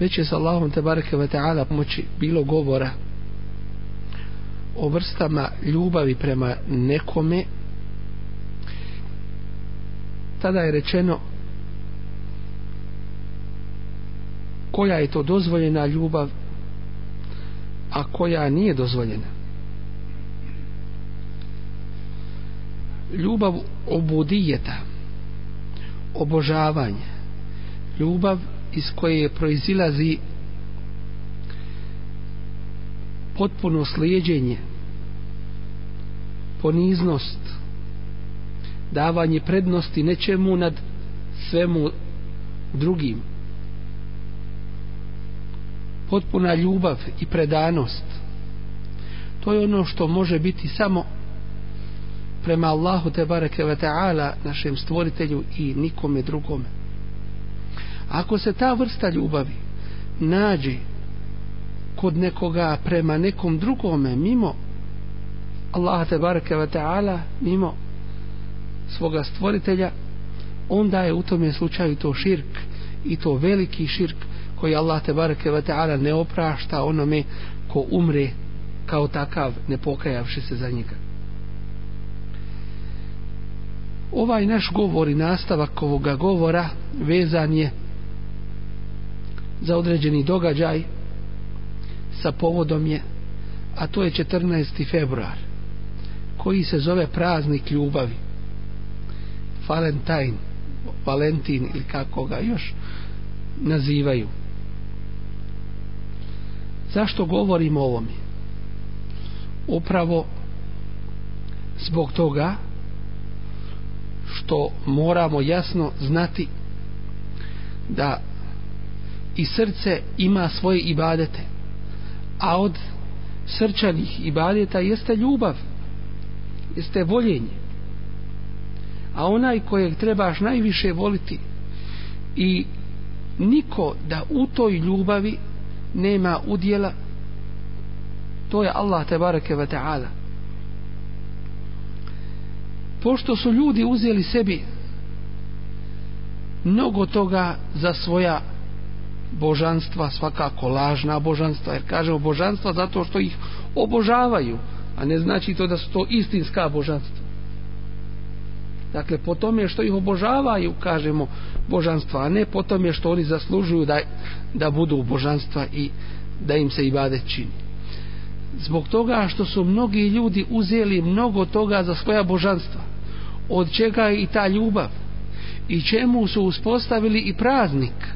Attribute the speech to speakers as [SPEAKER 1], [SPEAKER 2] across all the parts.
[SPEAKER 1] već je sa Allahom te bareke ve ta'ala pomoći bilo govora o vrstama ljubavi prema nekome tada je rečeno koja je to dozvoljena ljubav a koja nije dozvoljena ljubav obudijeta obožavanje ljubav iz koje proizilazi potpuno slijedjenje poniznost davanje prednosti nečemu nad svemu drugim potpuna ljubav i predanost to je ono što može biti samo prema Allahu te bareke ve taala našem stvoritelju i nikome drugome ako se ta vrsta ljubavi nađe kod nekoga prema nekom drugome mimo Allah te bareke ve taala mimo svoga stvoritelja onda je u tom slučaju to širk i to veliki širk koji Allah te bareke ve taala ne oprašta onome ko umre kao takav ne pokajavši se za njega ovaj naš govor i nastavak ovoga govora vezan je za određeni događaj sa povodom je a to je 14. februar koji se zove praznik ljubavi Valentine Valentin ili kako ga još nazivaju zašto govorimo ovom upravo zbog toga što moramo jasno znati da i srce ima svoje ibadete a od srčanih ibadeta jeste ljubav jeste voljenje a onaj kojeg trebaš najviše voliti i niko da u toj ljubavi nema udjela to je Allah te bareke ve taala pošto su ljudi uzeli sebi mnogo toga za svoja božanstva, svakako lažna božanstva, jer kažemo božanstva zato što ih obožavaju, a ne znači to da su to istinska božanstva. Dakle, po tome što ih obožavaju, kažemo božanstva, a ne po tome što oni zaslužuju da, da budu božanstva i da im se i bade čini. Zbog toga što su mnogi ljudi uzeli mnogo toga za svoja božanstva, od čega je i ta ljubav, i čemu su uspostavili i praznik –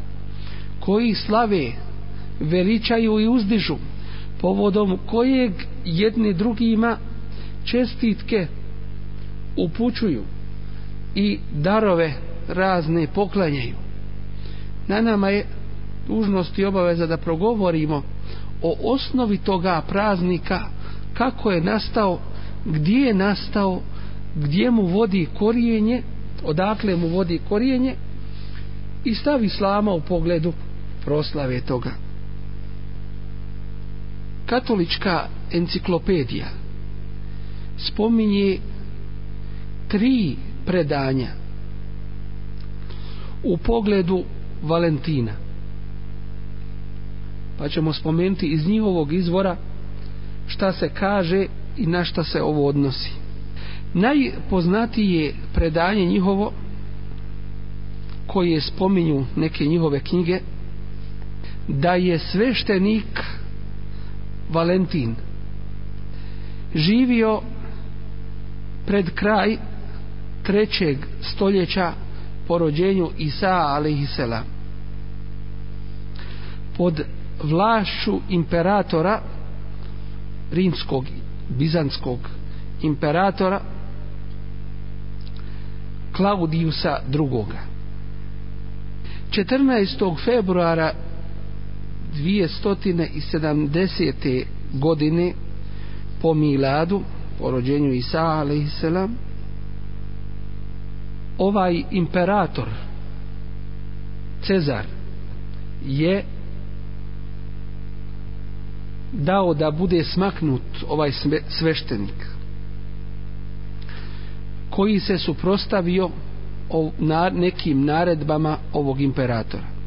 [SPEAKER 1] koji slave, veličaju i uzdižu, povodom kojeg jedni drugima čestitke upućuju i darove razne poklanjaju. Na nama je dužnost i obaveza da progovorimo o osnovi toga praznika, kako je nastao, gdje je nastao, gdje mu vodi korijenje, odakle mu vodi korijenje i stavi slama u pogledu proslave toga. Katolička enciklopedija spominje tri predanja u pogledu Valentina. Pa ćemo spomenuti iz njihovog izvora šta se kaže i na šta se ovo odnosi. Najpoznatije predanje njihovo koje spominju neke njihove knjige da je sveštenik Valentin živio pred kraj trećeg stoljeća po rođenju Isa Alehisela pod vlašću imperatora rimskog bizantskog imperatora Klaudijusa II. 14. februara 270. godine po miladu po rođenju Isa alaihissalam ovaj imperator Cezar je dao da bude smaknut ovaj sveštenik koji se suprostavio nekim naredbama ovog imperatora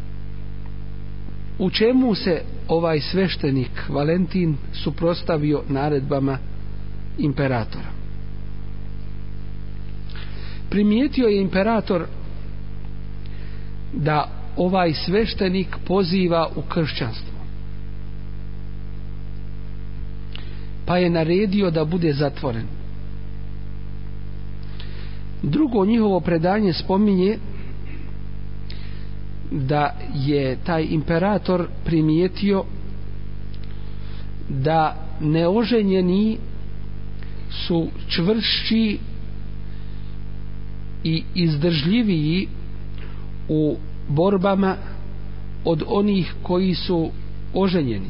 [SPEAKER 1] u čemu se ovaj sveštenik Valentin suprostavio naredbama imperatora. Primijetio je imperator da ovaj sveštenik poziva u kršćanstvo. Pa je naredio da bude zatvoren. Drugo njihovo predanje spominje da je taj imperator primijetio da neoženjeni su čvršći i izdržljiviji u borbama od onih koji su oženjeni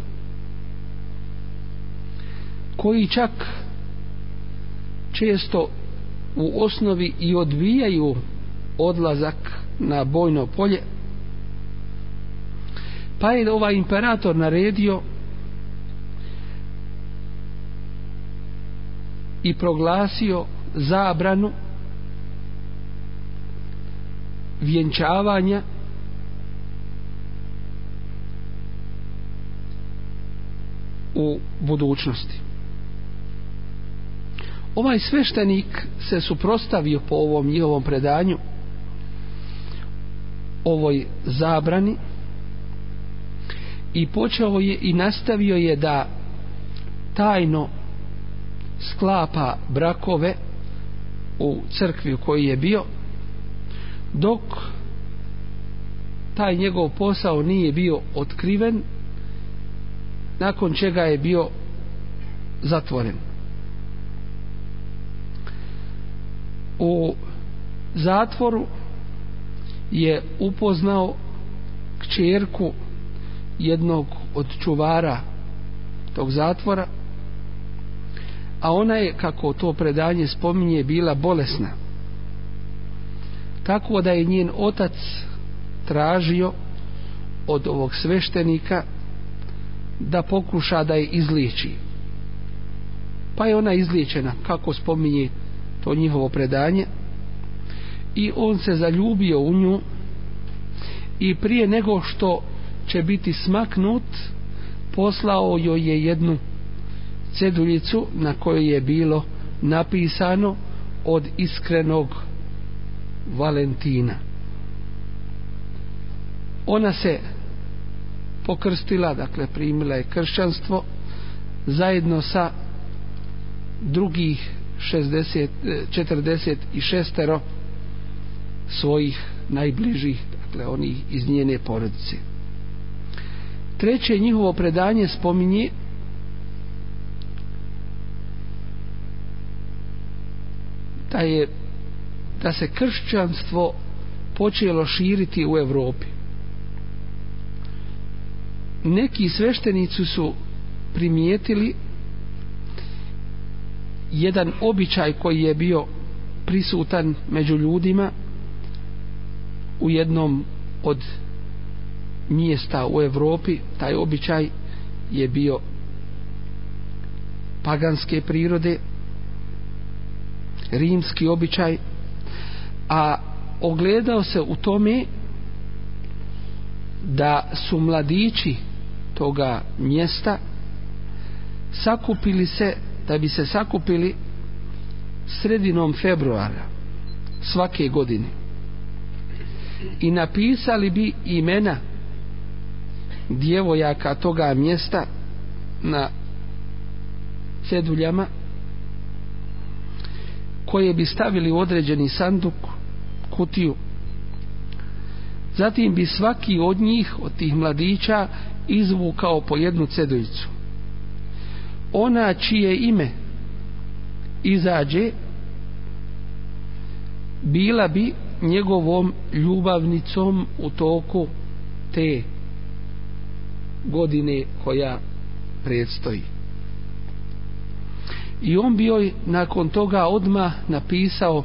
[SPEAKER 1] koji čak često u osnovi i odbijaju odlazak na bojno polje pa je ovaj imperator naredio i proglasio zabranu vjenčavanja u budućnosti. Ovaj sveštenik se suprostavio po ovom njihovom predanju ovoj zabrani i počeo je i nastavio je da tajno sklapa brakove u crkvi u kojoj je bio dok taj njegov posao nije bio otkriven nakon čega je bio zatvoren u zatvoru je upoznao kćerku jednog od čuvara tog zatvora a ona je kako to predanje spominje bila bolesna tako da je njen otac tražio od ovog sveštenika da pokuša da je izliječi pa je ona izliječena kako spominje to njihovo predanje i on se zaljubio u nju i prije nego što će biti smaknut poslao joj je jednu ceduljicu na kojoj je bilo napisano od iskrenog Valentina ona se pokrstila dakle primila je kršćanstvo zajedno sa drugih 60, 46 e, svojih najbližih dakle onih iz njene porodice treće njihovo predanje spominje da je da se kršćanstvo počelo širiti u Evropi neki sveštenici su primijetili jedan običaj koji je bio prisutan među ljudima u jednom od mjesta u Evropi taj običaj je bio paganske prirode rimski običaj a ogledao se u tome da su mladići toga mjesta sakupili se da bi se sakupili sredinom februara svake godine i napisali bi imena djevojaka toga mjesta na ceduljama koje bi stavili u određeni sanduk kutiju zatim bi svaki od njih od tih mladića izvukao po jednu ceduljicu ona čije ime izađe bila bi njegovom ljubavnicom u toku te godine koja predstoji. I on bi joj nakon toga odma napisao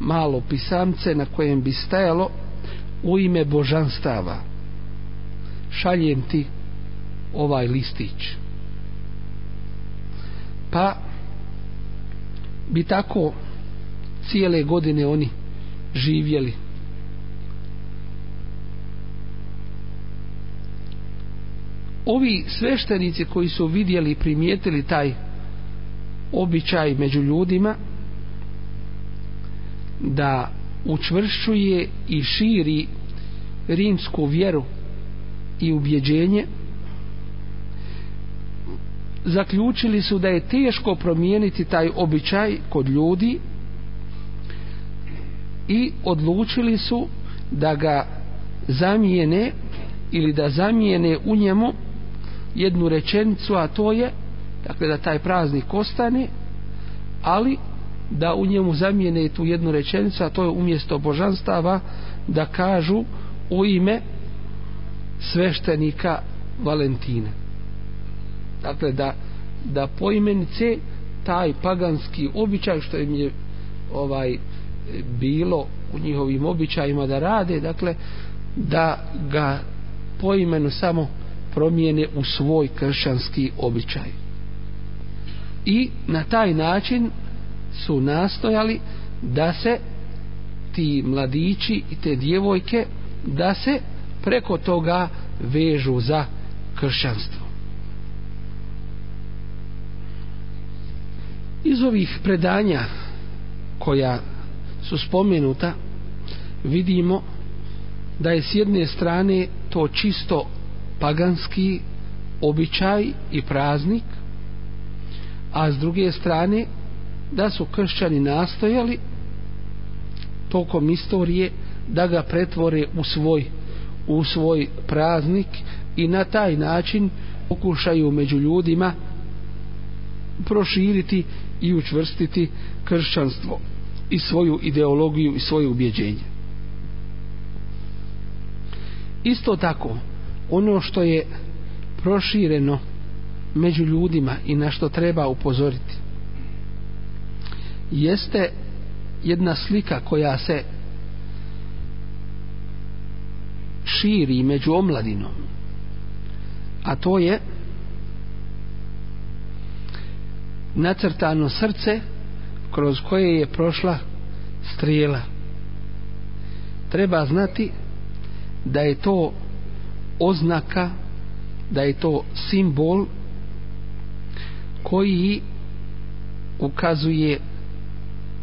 [SPEAKER 1] malo pisamce na kojem bi stajalo u ime božanstava. Šaljem ti ovaj listić. Pa bi tako cijele godine oni živjeli ovi sveštenici koji su vidjeli i primijetili taj običaj među ljudima da učvršćuje i širi rimsku vjeru i ubjeđenje zaključili su da je teško promijeniti taj običaj kod ljudi i odlučili su da ga zamijene ili da zamijene u njemu jednu rečenicu, a to je dakle, da taj praznik ostane, ali da u njemu zamijene tu jednu rečenicu, a to je umjesto božanstava da kažu u ime sveštenika Valentine. Dakle, da, da poimenice taj paganski običaj što im je ovaj bilo u njihovim običajima da rade, dakle, da ga po imenu samo promijene u svoj kršćanski običaj. I na taj način su nastojali da se ti mladići i te djevojke da se preko toga vežu za kršćanstvo. Iz ovih predanja koja su spomenuta vidimo da je s jedne strane to čisto paganski običaj i praznik a s druge strane da su kršćani nastojali tokom istorije da ga pretvore u svoj u svoj praznik i na taj način pokušaju među ljudima proširiti i učvrstiti kršćanstvo i svoju ideologiju i svoje ubjeđenje. Isto tako, ono što je prošireno među ljudima i na što treba upozoriti jeste jedna slika koja se širi među omladinom a to je nacrtano srce kroz koje je prošla strijela treba znati da je to oznaka da je to simbol koji ukazuje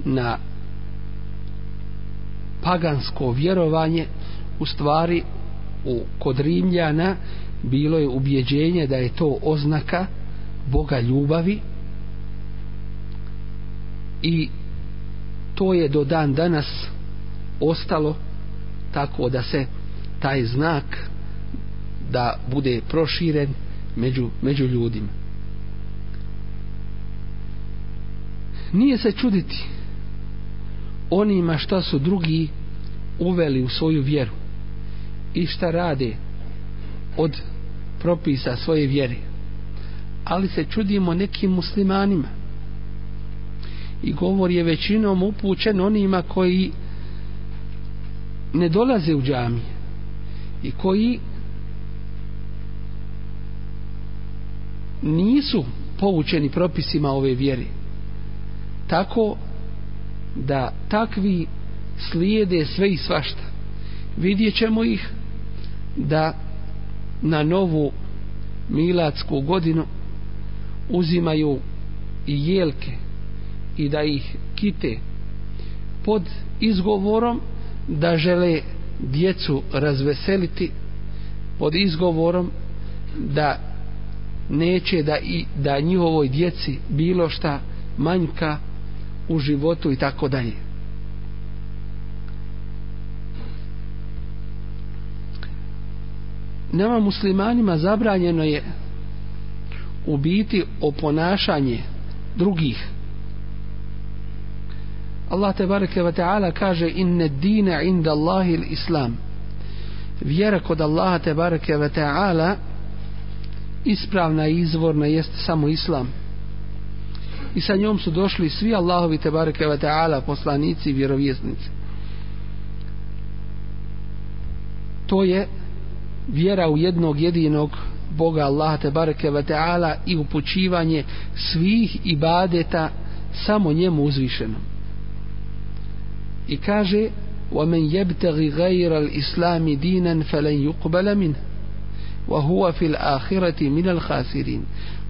[SPEAKER 1] na pagansko vjerovanje u stvari u kod Rimljana bilo je ubjeđenje da je to oznaka Boga ljubavi i to je do dan danas ostalo tako da se taj znak da bude proširen među, među ljudima. Nije se čuditi onima šta su drugi uveli u svoju vjeru i šta rade od propisa svoje vjere. Ali se čudimo nekim muslimanima i govor je većinom upućen onima koji ne dolaze u džamije i koji nisu poučeni propisima ove vjere tako da takvi slijede sve i svašta vidjet ćemo ih da na novu milacku godinu uzimaju i jelke i da ih kite pod izgovorom da žele djecu razveseliti pod izgovorom da neće da i da njihovoj djeci bilo šta manjka u životu i tako dalje. Nama muslimanima zabranjeno je ubiti oponašanje drugih. Allah te bareke ve taala kaže inne dine inda Allahi islam Vjera kod Allaha te bareke ve taala ispravna i izvorna jeste samo islam i sa njom su došli svi Allahovi te bareke ve taala poslanici i vjerovjesnici to je vjera u jednog jedinog Boga Allaha te bareke ve taala i upućivanje svih ibadeta samo njemu uzvišenom i kaže ومن يبتغي غير الاسلام دينا فلن يقبل منه wa huwa fil ahireti min al khasirin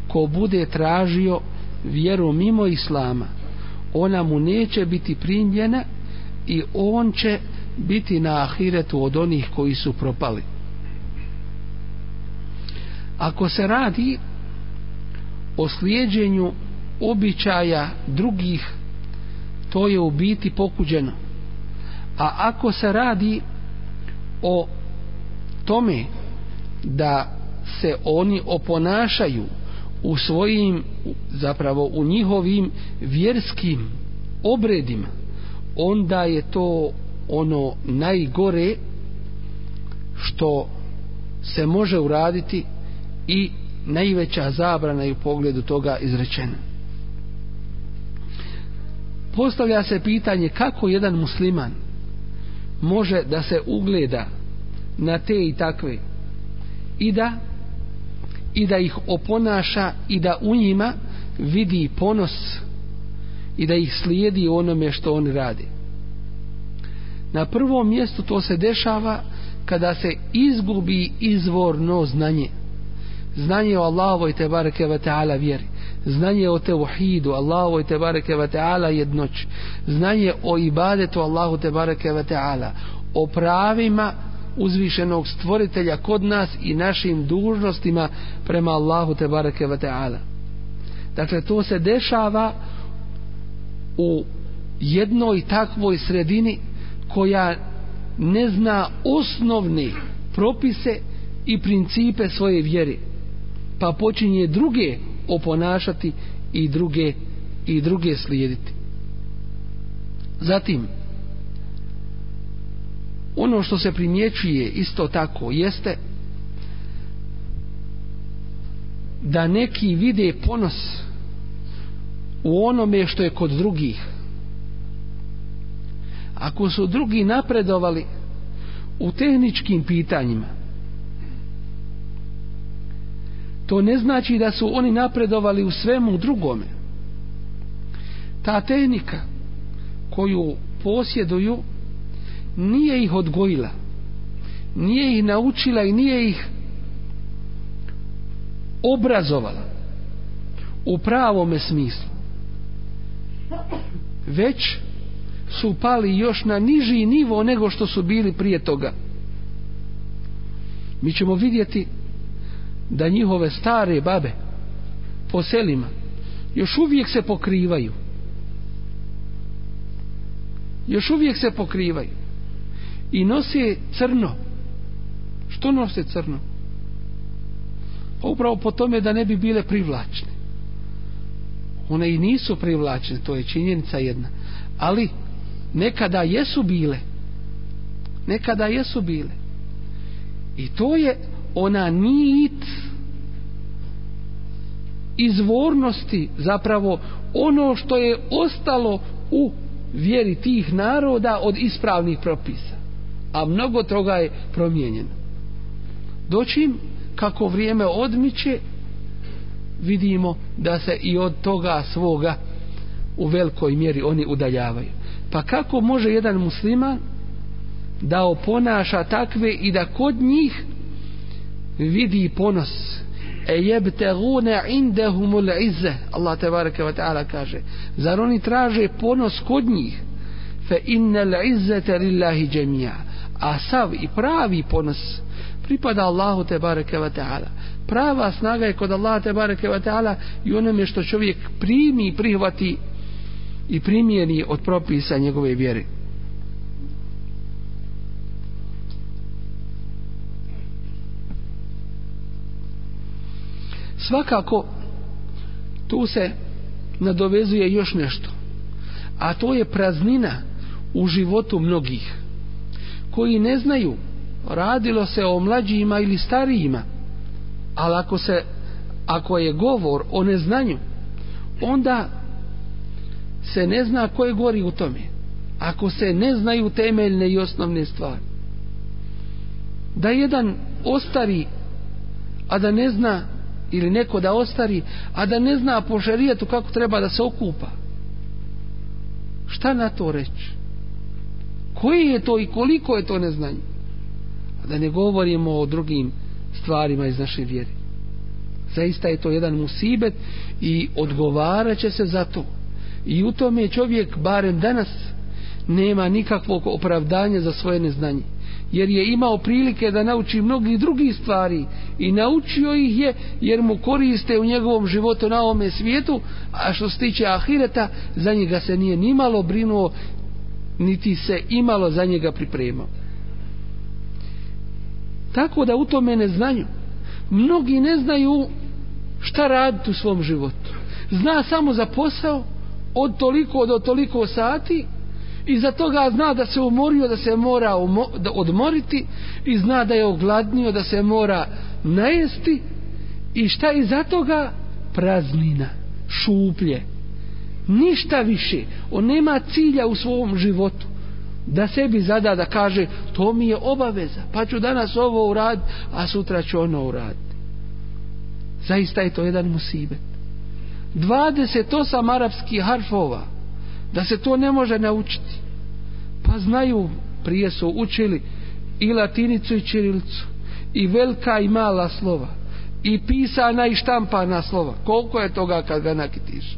[SPEAKER 1] ko bude tražio vjeru mimo islama ona mu neće biti primljena i on će biti na ahiretu od onih koji su propali ako se radi o slijedjenju običaja drugih to je u biti pokuđeno a ako se radi o tome da se oni oponašaju u svojim zapravo u njihovim vjerskim obredima onda je to ono najgore što se može uraditi i najveća zabrana je u pogledu toga izrečena postavlja se pitanje kako jedan musliman može da se ugleda na te i takve i da i da ih oponaša i da u njima vidi ponos i da ih slijedi onome što oni radi na prvom mjestu to se dešava kada se izgubi izvorno znanje znanje o Allahovoj te bareke ve taala vjeri znanje o tevhidu Allahovoj te bareke ve taala jednoć znanje o ibadetu Allahu te bareke ve taala o pravima uzvišenog stvoritelja kod nas i našim dužnostima prema Allahu te bareke ve taala. Dakle to se dešava u jednoj takvoj sredini koja ne zna osnovni propise i principe svoje vjere pa počinje druge oponašati i druge i druge slijediti. Zatim ono što se primjećuje isto tako jeste da neki vide ponos u onome što je kod drugih ako su drugi napredovali u tehničkim pitanjima to ne znači da su oni napredovali u svemu drugome ta tehnika koju posjeduju nije ih odgojila nije ih naučila i nije ih obrazovala u pravome smislu već su pali još na niži nivo nego što su bili prije toga mi ćemo vidjeti da njihove stare babe po selima još uvijek se pokrivaju još uvijek se pokrivaju i nose crno. Što nose crno? Pa upravo po tome da ne bi bile privlačne. One i nisu privlačne, to je činjenica jedna. Ali nekada jesu bile. Nekada jesu bile. I to je ona nit izvornosti zapravo ono što je ostalo u vjeri tih naroda od ispravnih propisa a mnogo toga je promijenjeno doćim kako vrijeme odmiče vidimo da se i od toga svoga u velikoj mjeri oni udaljavaju pa kako može jedan musliman da oponaša takve i da kod njih vidi ponos e jebtegune indehumul izze Allah te bareke wa ta'ala kaže zar oni traže ponos kod njih fe innel izzete lillahi džemijan a sav i pravi ponos pripada Allahu te bareke ve taala prava snaga je kod Allaha te bareke ve taala i onome što čovjek primi i prihvati i primijeni od propisa njegove vjere svakako tu se nadovezuje još nešto a to je praznina u životu mnogih koji ne znaju radilo se o mlađima ili starijima ali ako se ako je govor o neznanju onda se ne zna ko je gori u tome ako se ne znaju temeljne i osnovne stvari da jedan ostari a da ne zna ili neko da ostari a da ne zna po šerijetu kako treba da se okupa šta na to reći koji je to i koliko je to neznanje a da ne govorimo o drugim stvarima iz naše vjere zaista je to jedan musibet i odgovaraće se za to i u tome čovjek barem danas nema nikakvog opravdanja za svoje neznanje jer je imao prilike da nauči mnogi drugi stvari i naučio ih je jer mu koriste u njegovom životu na ovome svijetu a što se tiče ahireta za njega se nije nimalo brinuo niti se imalo za njega pripremao. Tako da u tome ne znaju. Mnogi ne znaju šta raditi u svom životu. Zna samo za posao od toliko do toliko sati i za toga zna da se umorio, da se mora odmoriti i zna da je ogladnio, da se mora najesti i šta i za toga praznina, šuplje, ništa više on nema cilja u svom životu da sebi zada da kaže to mi je obaveza pa ću danas ovo urad a sutra ću ono urad zaista je to jedan musibet 28 arapskih harfova da se to ne može naučiti pa znaju prije su učili i latinicu i čirilicu i velika i mala slova i pisana i štampana slova koliko je toga kad ga nakitiš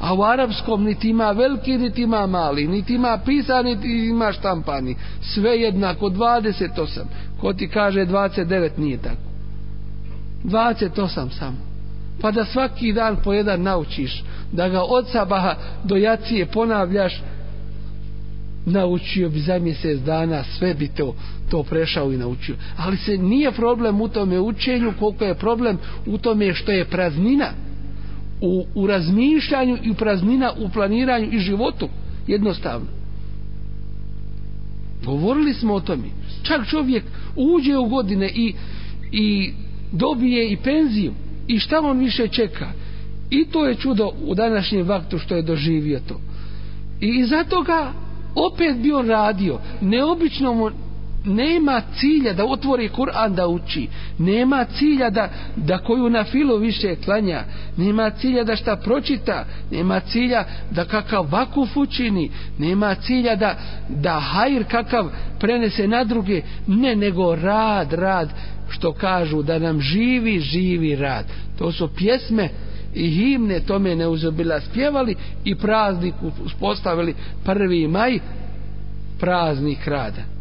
[SPEAKER 1] A u arapskom niti ima veliki, niti ima mali, niti ima pisani, niti ima štampani. Sve jednako, 28. Ko ti kaže 29, nije tako. 28 samo. Pa da svaki dan po jedan naučiš, da ga od sabaha do jacije ponavljaš, naučio bi za mjesec dana, sve bi to, to prešao i naučio. Ali se nije problem u tome učenju, koliko je problem u tome što je praznina u, u razmišljanju i praznina u planiranju i životu jednostavno govorili smo o tome čak čovjek uđe u godine i, i dobije i penziju i šta on više čeka i to je čudo u današnjem vaktu što je doživio to i zato ga opet bio radio neobično mu nema cilja da otvori Kur'an da uči, nema cilja da, da koju na filu više klanja, nema cilja da šta pročita, nema cilja da kakav vakuf učini, nema cilja da, da hajr kakav prenese na druge, ne nego rad, rad, što kažu da nam živi, živi rad. To su pjesme i himne tome neuzobila spjevali i praznik uspostavili prvi maj, praznik rada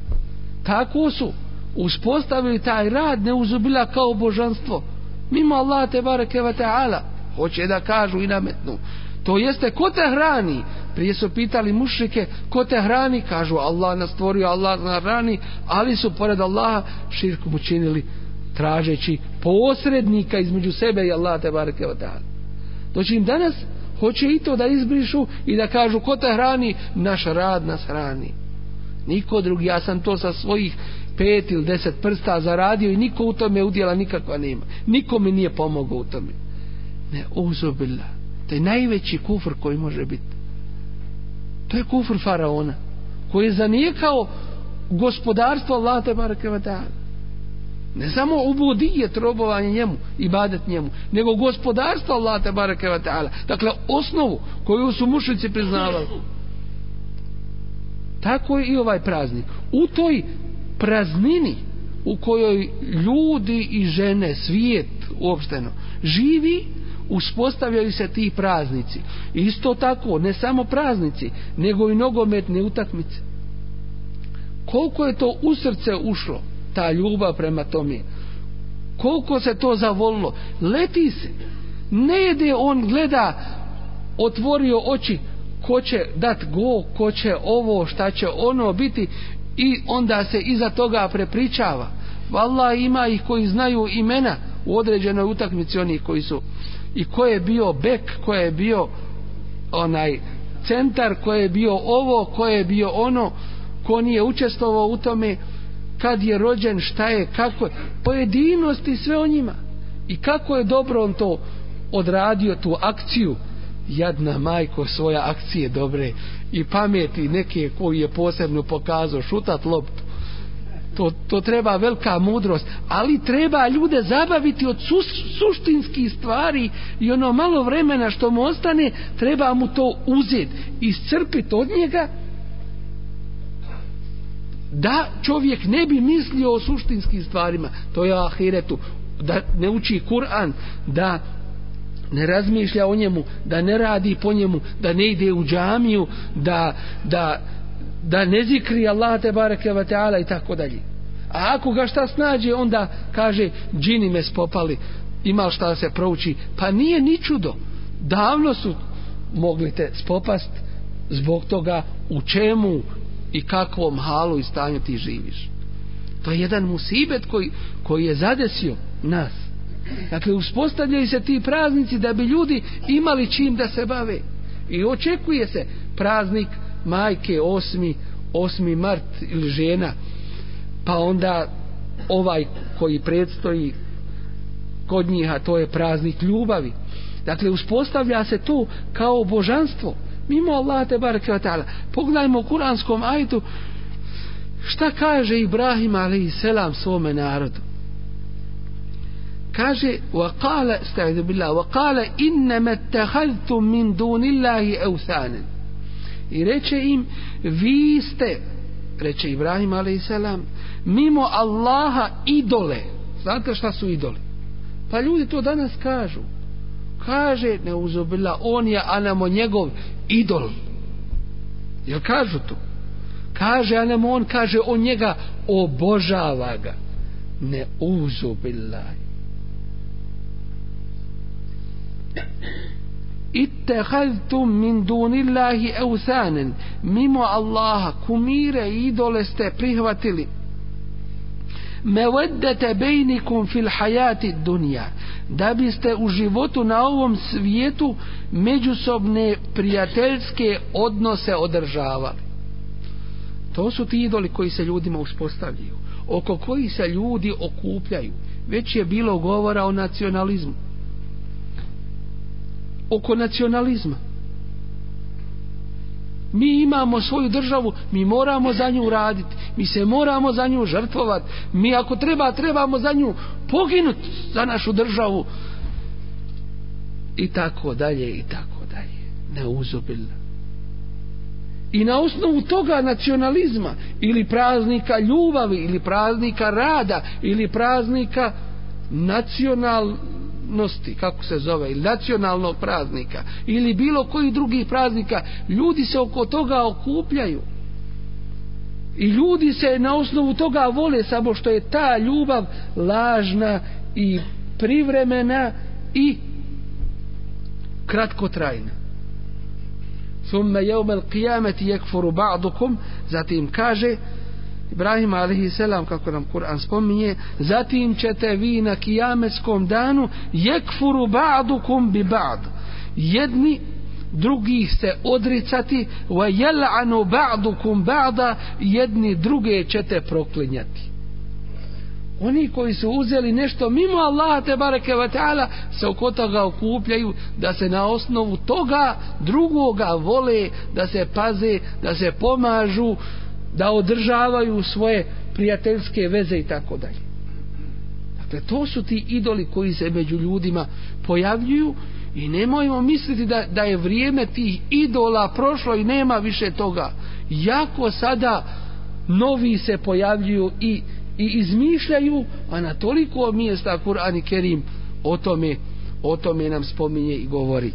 [SPEAKER 1] tako su uspostavili taj rad neuzubila kao božanstvo mimo Allah te bareke ve taala hoće da kažu i nametnu to jeste ko te hrani prije su pitali mušrike ko te hrani kažu Allah nas stvorio Allah nas hrani ali su pored Allaha širku učinili tražeći posrednika između sebe i Allah te bareke ve taala doći im danas hoće i to da izbrišu i da kažu ko te hrani naš rad nas hrani niko drugi, ja sam to sa svojih pet ili deset prsta zaradio i niko u tome udjela nikakva nema niko mi nije pomogao u tome ne, uzubila to je najveći kufr koji može biti to je kufr faraona koji je zanijekao gospodarstvo Allah te ne samo ubudije trobovanje njemu i badet njemu nego gospodarstvo Allah te dakle osnovu koju su mušici priznavali tako je i ovaj praznik u toj praznini u kojoj ljudi i žene svijet uopšteno živi uspostavljaju se ti praznici isto tako ne samo praznici nego i nogometne utakmice koliko je to u srce ušlo ta ljubav prema tome koliko se to zavolilo leti se ne jede on gleda otvorio oči ko će dat go, ko će ovo, šta će ono biti i onda se iza toga prepričava. Valla ima ih koji znaju imena u određenoj utakmici onih koji su i ko je bio bek, ko je bio onaj centar, ko je bio ovo, ko je bio ono, ko nije učestvovao u tome, kad je rođen, šta je, kako je, pojedinosti sve o njima. I kako je dobro on to odradio tu akciju, jadna majko svoje akcije dobre i pameti neke koji je posebno pokazao šutat loptu to, to treba velika mudrost ali treba ljude zabaviti od su, suštinskih stvari i ono malo vremena što mu ostane treba mu to uzet iscrpiti od njega da čovjek ne bi mislio o suštinskim stvarima to je o ahiretu da ne uči Kur'an da ne razmišlja o njemu, da ne radi po njemu, da ne ide u džamiju, da, da, da ne zikri Allah te bareke wa ta'ala i tako dalje. A ako ga šta snađe, onda kaže, džini me spopali, imal šta da se prouči. Pa nije ni čudo. Davno su mogli te spopast zbog toga u čemu i kakvom halu i stanju ti živiš. To je jedan musibet koji, koji je zadesio nas. Dakle, uspostavljaju se ti praznici da bi ljudi imali čim da se bave. I očekuje se praznik majke 8. 8. mart ili žena. Pa onda ovaj koji predstoji kod njih, a to je praznik ljubavi. Dakle, uspostavlja se to kao božanstvo. Mimo Allah te barke o ta'ala. Pogledajmo u kuranskom ajtu šta kaže Ibrahim alaihi selam svome narodu kaže wa qala sta'idu billah wa qala innama ittakhadhtu min dunillahi awthana i reče im vi ste reče Ibrahim a.s. mimo Allaha idole znate šta su idole pa ljudi to danas kažu kaže ne uzubila on je anamo njegov idol jel kažu to kaže anamo on kaže on njega obožava ga ne uzubila je ittehaztum min dunillahi eusanen mimo Allaha kumire i idole ste prihvatili meveddete bejnikum fil hajati dunja da biste u životu na ovom svijetu međusobne prijateljske odnose održavali to su ti idoli koji se ljudima uspostavljaju oko koji se ljudi okupljaju već je bilo govora o nacionalizmu oko nacionalizma. Mi imamo svoju državu, mi moramo za nju raditi, mi se moramo za nju žrtvovati, mi ako treba, trebamo za nju poginuti za našu državu. I tako dalje, i tako dalje. Neuzobilno. I na osnovu toga nacionalizma ili praznika ljubavi ili praznika rada ili praznika nacional, narodnosti, kako se zove, ili nacionalnog praznika, ili bilo kojih drugih praznika, ljudi se oko toga okupljaju. I ljudi se na osnovu toga vole, samo što je ta ljubav lažna i privremena i kratkotrajna. Thumme jeumel qijameti jekforu ba'dukum, zatim kaže, Ibrahim a.s. kako nam Kur'an spominje zatim ćete vi na kijametskom danu jekfuru ba'dukum bi ba'd jedni drugi se odricati wa jel'anu ba'dukum ba'da jedni druge ćete proklinjati oni koji su uzeli nešto mimo Allaha te bareke ve taala se oko toga okupljaju da se na osnovu toga drugoga vole da se paze da se pomažu da održavaju svoje prijateljske veze i tako dalje. Dakle, to su ti idoli koji se među ljudima pojavljuju i nemojmo misliti da, da je vrijeme tih idola prošlo i nema više toga. Jako sada novi se pojavljuju i, i izmišljaju, a na toliko mjesta Kur'an i Kerim o tome, o tome nam spominje i govori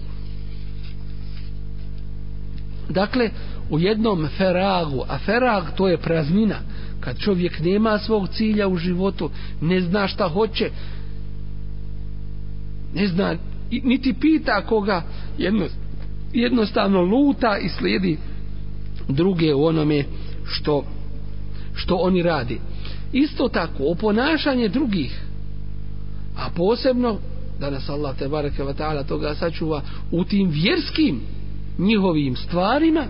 [SPEAKER 1] dakle u jednom feragu a ferag to je praznina kad čovjek nema svog cilja u životu ne zna šta hoće ne zna niti pita koga jedno, jednostavno luta i slijedi druge u onome što što oni radi isto tako o ponašanje drugih a posebno da nas Allah te bareke ve taala toga sačuva u tim vjerskim njihovim stvarima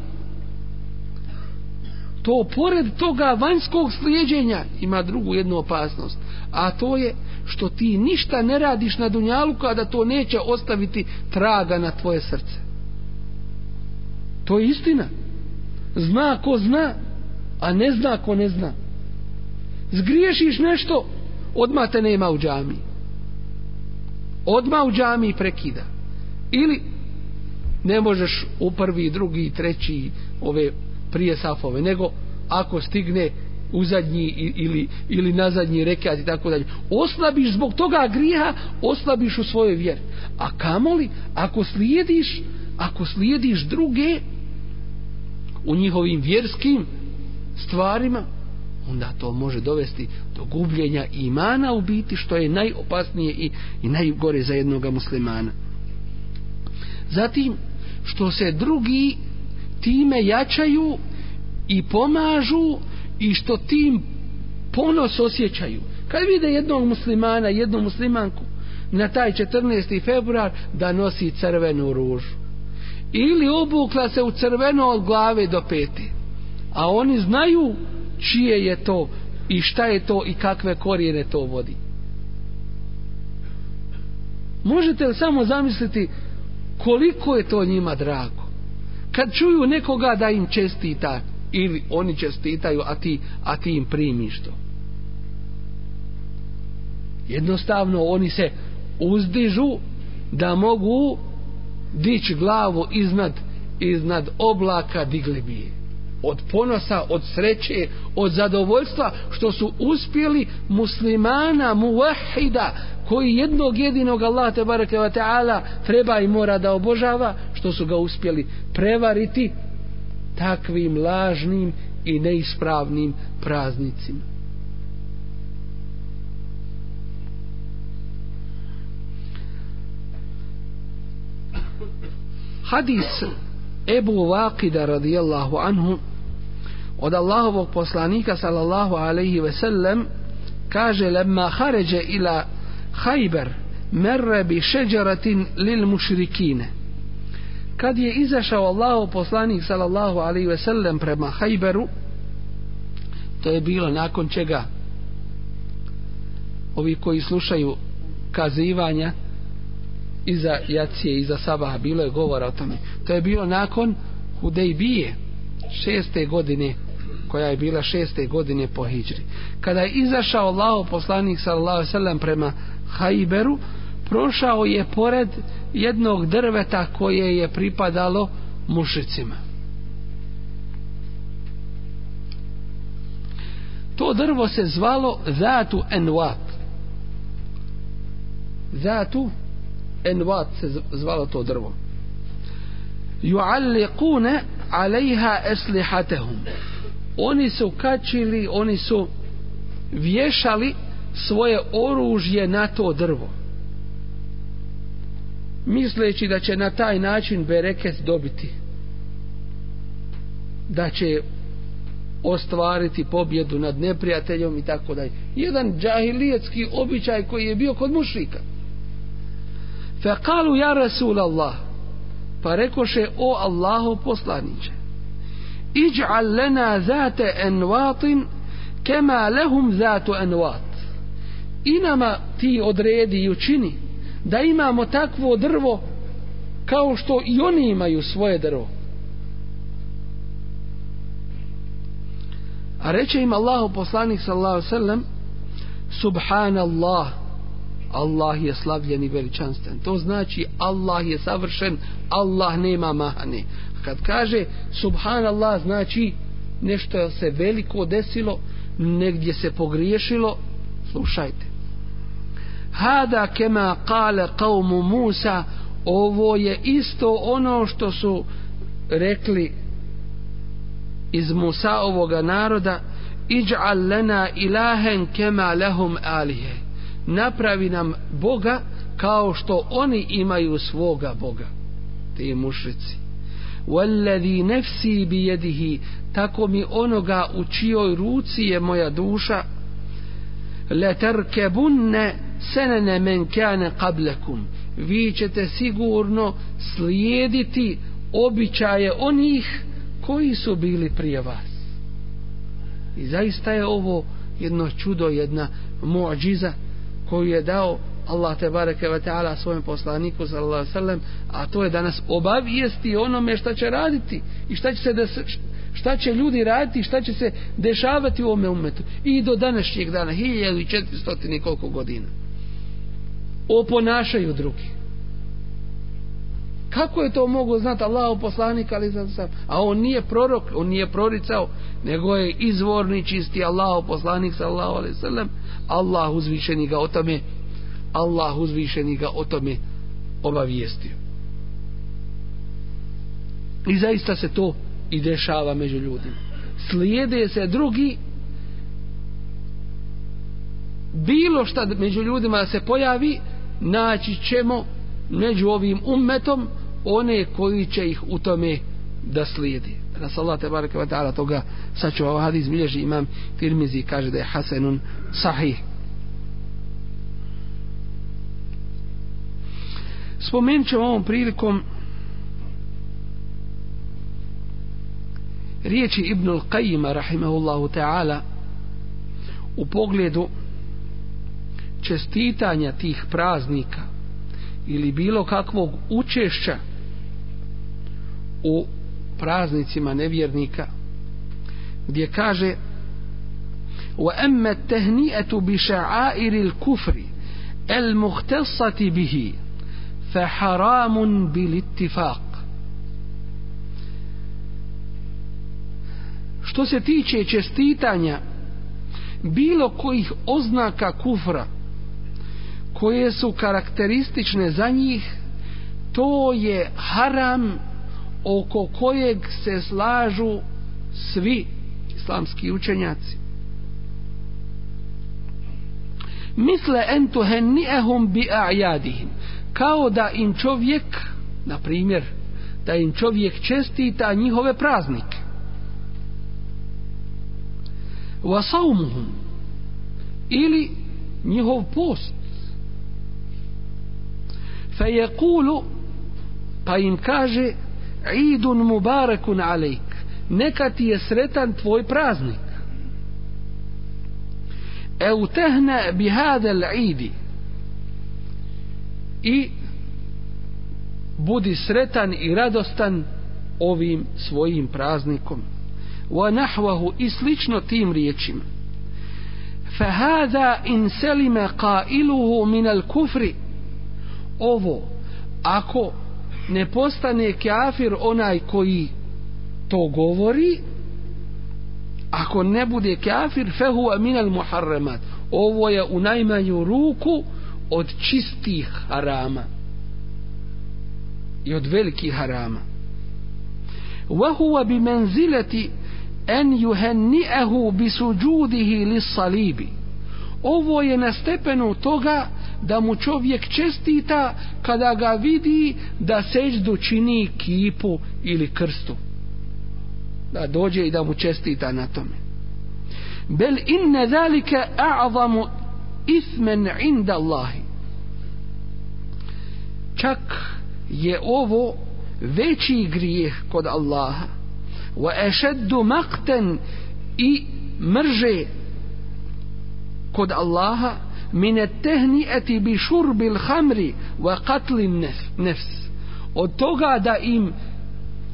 [SPEAKER 1] to pored toga vanjskog slijedjenja ima drugu jednu opasnost a to je što ti ništa ne radiš na dunjalu kada to neće ostaviti traga na tvoje srce to je istina zna ko zna a ne zna ko ne zna zgriješiš nešto odma te nema u džami odma u džami prekida ili ne možeš u prvi, drugi, treći ove prije safove, nego ako stigne u zadnji ili, ili na zadnji rekat i tako dalje. Oslabiš zbog toga griha, oslabiš u svojoj vjeri. A kamoli, ako slijediš, ako slijediš druge u njihovim vjerskim stvarima, onda to može dovesti do gubljenja imana u biti što je najopasnije i, i najgore za jednog muslimana. Zatim, što se drugi time jačaju i pomažu i što tim ponos osjećaju. Kad vide jednog muslimana, jednu muslimanku na taj 14. februar da nosi crvenu ružu. Ili obukla se u crveno od glave do peti. A oni znaju čije je to i šta je to i kakve korijene to vodi. Možete li samo zamisliti koliko je to njima drago. Kad čuju nekoga da im čestita ili oni čestitaju, a ti, a ti im primiš to. Jednostavno oni se uzdižu da mogu dići glavu iznad, iznad oblaka digli bije od ponosa, od sreće, od zadovoljstva što su uspjeli muslimana, muvahida koji jednog jedinog Allah te barakeva ta'ala treba i mora da obožava što su ga uspjeli prevariti takvim lažnim i neispravnim praznicima. Hadis Ebu Vakida radijallahu anhu od Allahovog poslanika sallallahu alaihi ve sellem kaže lemma haređe ila hajber merre bi šeđaratin lil mušrikine kad je izašao Allahov poslanik sallallahu alaihi ve sellem prema hajberu to je bilo nakon čega ovi koji slušaju kazivanja iza jacije, iza sabaha bilo je govora o tome to je bilo nakon Hudejbije šeste godine koja je bila šeste godine po hijđri. Kada je izašao Allaho poslanik sallallahu sallam prema Hajberu, prošao je pored jednog drveta koje je pripadalo mušicima. To drvo se zvalo Zatu Envat. Zatu Envat se zvalo to drvo. Ju'allikune alejha eslihatehum. Ju'allikune oni su kačili, oni su vješali svoje oružje na to drvo. Misleći da će na taj način bereket dobiti. Da će ostvariti pobjedu nad neprijateljom i tako dalje. Jedan džahilijetski običaj koji je bio kod mušrika. Fekalu ja Rasulallah. Pa rekoše o Allahu poslaniće. اجعل لنا ذات انواط كما لهم ذات انواط انما تي odredi učini da imamo takvo drvo kao što i oni imaju svoje drvo a reče im Allahu poslanik sallallahu alejhi ve sellem subhanallah Allah je slavljen i veličanstven to znači Allah je savršen Allah nema mahane kad kaže subhanallah znači nešto se veliko desilo negdje se pogriješilo slušajte hada kema kale kaumu Musa ovo je isto ono što su rekli iz Musa ovoga naroda iđ'al lena ilahen kema lehum alihe napravi nam Boga kao što oni imaju svoga Boga ti mušrici والذي نفسي بيده tako mi onoga u čijoj ruci je moja duša letarkebunne senene men kane kablekum vi ćete sigurno slijediti običaje onih koji su bili prije vas i zaista je ovo jedno čudo jedna muđiza koju je dao Allah te bareke ve taala svojem poslaniku sallallahu alejhi ve sellem, a to je da nas obavijesti onome šta će raditi i šta će se da šta će ljudi raditi, šta će se dešavati u ome umetu. I do današnjeg dana, 1400 i koliko godina. Oponašaju drugi. Kako je to mogu znati Allah poslanik, ali za sam? A on nije prorok, on nije proricao, nego je izvorni čisti Allah poslanik, sallahu alaihi sallam. Allah uzvišeni ga o tome Allah uzvišeni ga o tome obavijestio. I zaista se to i dešava među ljudima. Slijede se drugi bilo šta među ljudima se pojavi, naći ćemo među ovim ummetom one koji će ih u tome da slijedi. Nas Allah te baraka toga sačuva hadis bilježi imam Tirmizi kaže da je Hasanun sahih. spomenut ćemo ovom prilikom riječi Ibn Al-Qajima rahimahullahu ta'ala u pogledu čestitanja tih praznika ili bilo kakvog učešća u praznicima nevjernika gdje kaže wa amma at-tahni'atu bi sha'a'iril kufri al-mukhtassati bihi فحرام بالاتفاق Što se tiče čestitanja bilo kojih oznaka kufra koje su karakteristične za njih to je haram oko kojeg se slažu svi islamski učenjaci misle entuhennihum bi a'yadihim kao da im čovjek, na primjer, da im čovjek čestita njihove praznike. Vasaumuhum ili njihov post. Fe je kulu, pa im kaže, idun mubarekun alejk, neka ti je sretan tvoj praznik. Eutehne bihadel idi, i budi sretan i radostan ovim svojim praznikom wa nahwahu i slično tim riječima fa hadha in salima qailuhu min al kufri ovo ako ne postane kafir onaj koji to govori ako ne bude kafir fehu min al muharramat ovo je u najmanju ruku od čistih harama i od velikih harama wa huwa bi manzilati an yuhannihu bi sujudihi lis-salibi ovo je na stepenu toga da mu čovjek čestita kada ga vidi da seđdu čini kipu ili krstu da dođe i da mu čestita na tome bel inne zalike a'zamu ismen inda Allahi. Čak je ovo veći grijeh kod Allaha. Wa ešeddu makten i mrže kod Allaha mine tehnijeti bi šurbil hamri wa katlin nef, nefs. Od toga da im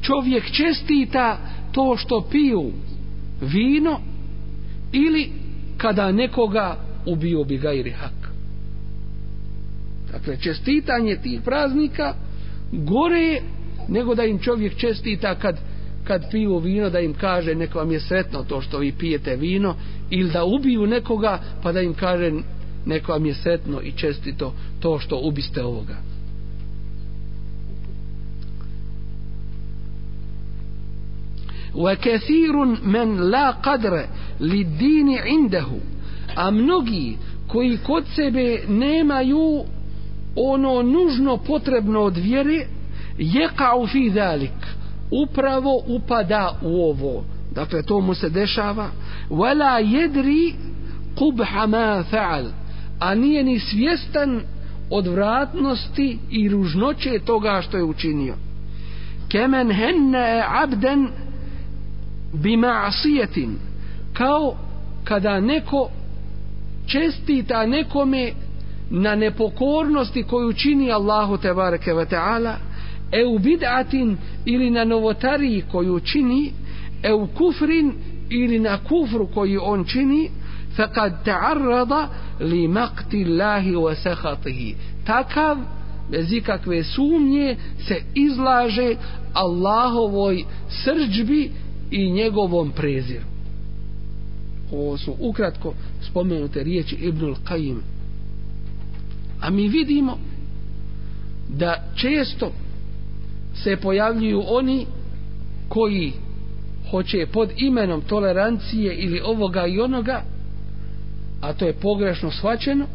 [SPEAKER 1] čovjek čestita to što piju vino ili kada nekoga ubio bi gajri hak. Dakle, čestitanje tih praznika gore je nego da im čovjek čestita kad, kad pivo vino, da im kaže nek vam je sretno to što vi pijete vino ili da ubiju nekoga pa da im kaže nek vam je sretno i čestito to što ubiste ovoga. وكثير من لا قدر للدين عنده a mnogi koji kod sebe nemaju ono nužno potrebno od vjere je kao fi dalik upravo upada u ovo dakle to mu se dešava wala jedri kubha ma fa'al a nije ni svjestan odvratnosti i ružnoće toga što je učinio kemen henne abden bima asijetin kao kada neko čestita nekome na nepokornosti koju čini Allahu tebareke ve taala e u bid'atin ili na novotariji koju čini e u kufrin ili na kufru koji on čini faqad ta'arrada li maqti Allahi wa sakhatihi takav bez ikakve sumnje se izlaže Allahovoj srđbi i njegovom preziru ovo su ukratko spomenute riječi Ibnul Qajim. A mi vidimo da često se pojavljuju oni koji hoće pod imenom tolerancije ili ovoga i onoga, a to je pogrešno shvaćeno,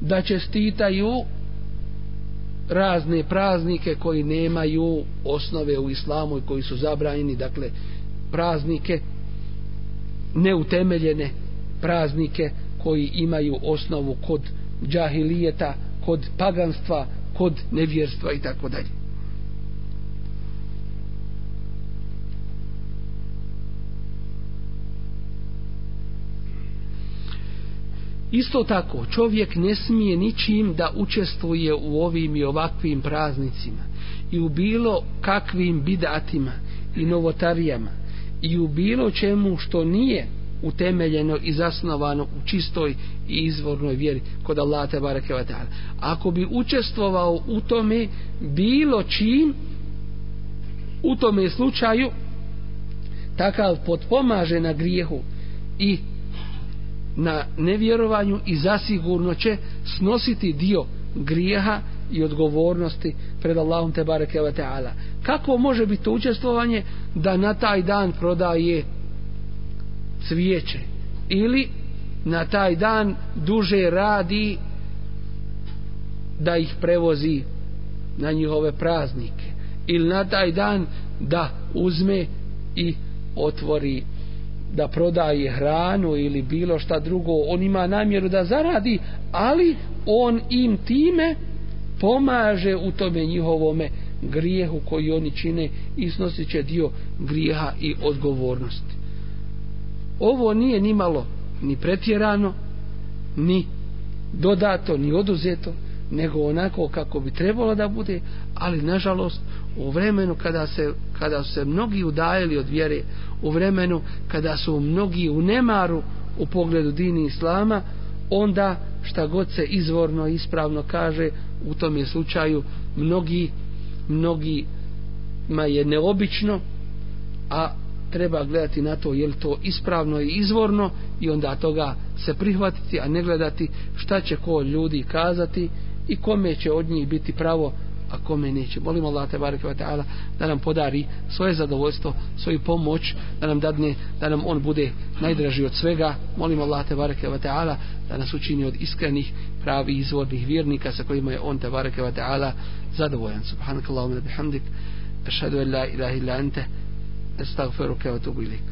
[SPEAKER 1] da čestitaju razne praznike koji nemaju osnove u islamu i koji su zabranjeni, dakle praznike neutemeljene praznike koji imaju osnovu kod džahilijeta, kod paganstva, kod nevjerstva i tako dalje. Isto tako, čovjek ne smije ničim da učestvuje u ovim i ovakvim praznicima i u bilo kakvim bidatima i novotarijama i u bilo čemu što nije utemeljeno i zasnovano u čistoj i izvornoj vjeri kod Allaha te bareke ve taala ako bi učestvovao u tome bilo čim u tome slučaju takav potpomaže na grijehu i na nevjerovanju i zasigurno će snositi dio grijeha i odgovornosti pred Allahom te bareke ve taala kako može biti to učestvovanje da na taj dan prodaje cvijeće ili na taj dan duže radi da ih prevozi na njihove praznike ili na taj dan da uzme i otvori da prodaje hranu ili bilo šta drugo on ima namjeru da zaradi ali on im time pomaže u tome njihovome grijehu koji oni čine i snosit će dio grijeha i odgovornosti ovo nije nimalo ni pretjerano ni dodato ni oduzeto nego onako kako bi trebalo da bude ali nažalost u vremenu kada, se, kada su se mnogi udajili od vjere u vremenu kada su mnogi u nemaru u pogledu dini islama onda šta god se izvorno ispravno kaže u tom je slučaju mnogi mnogi ma je neobično a treba gledati na to je li to ispravno i izvorno i onda toga se prihvatiti, a ne gledati šta će ko od ljudi kazati i kome će od njih biti pravo, a kome neće. Molim Allah te bareke ve taala da nam podari svoje zadovoljstvo, svoju pomoć, da nam dadne da nam on bude najdraži od svega. Molim Allah te bareke ve taala da nas učini od iskrenih, pravih, izvornih vjernika sa kojima je on te bareke ve taala zadovoljan. Subhanakallahumma bihamdik, ashhadu an la ilaha illa anta, استغفرك واتوب اليك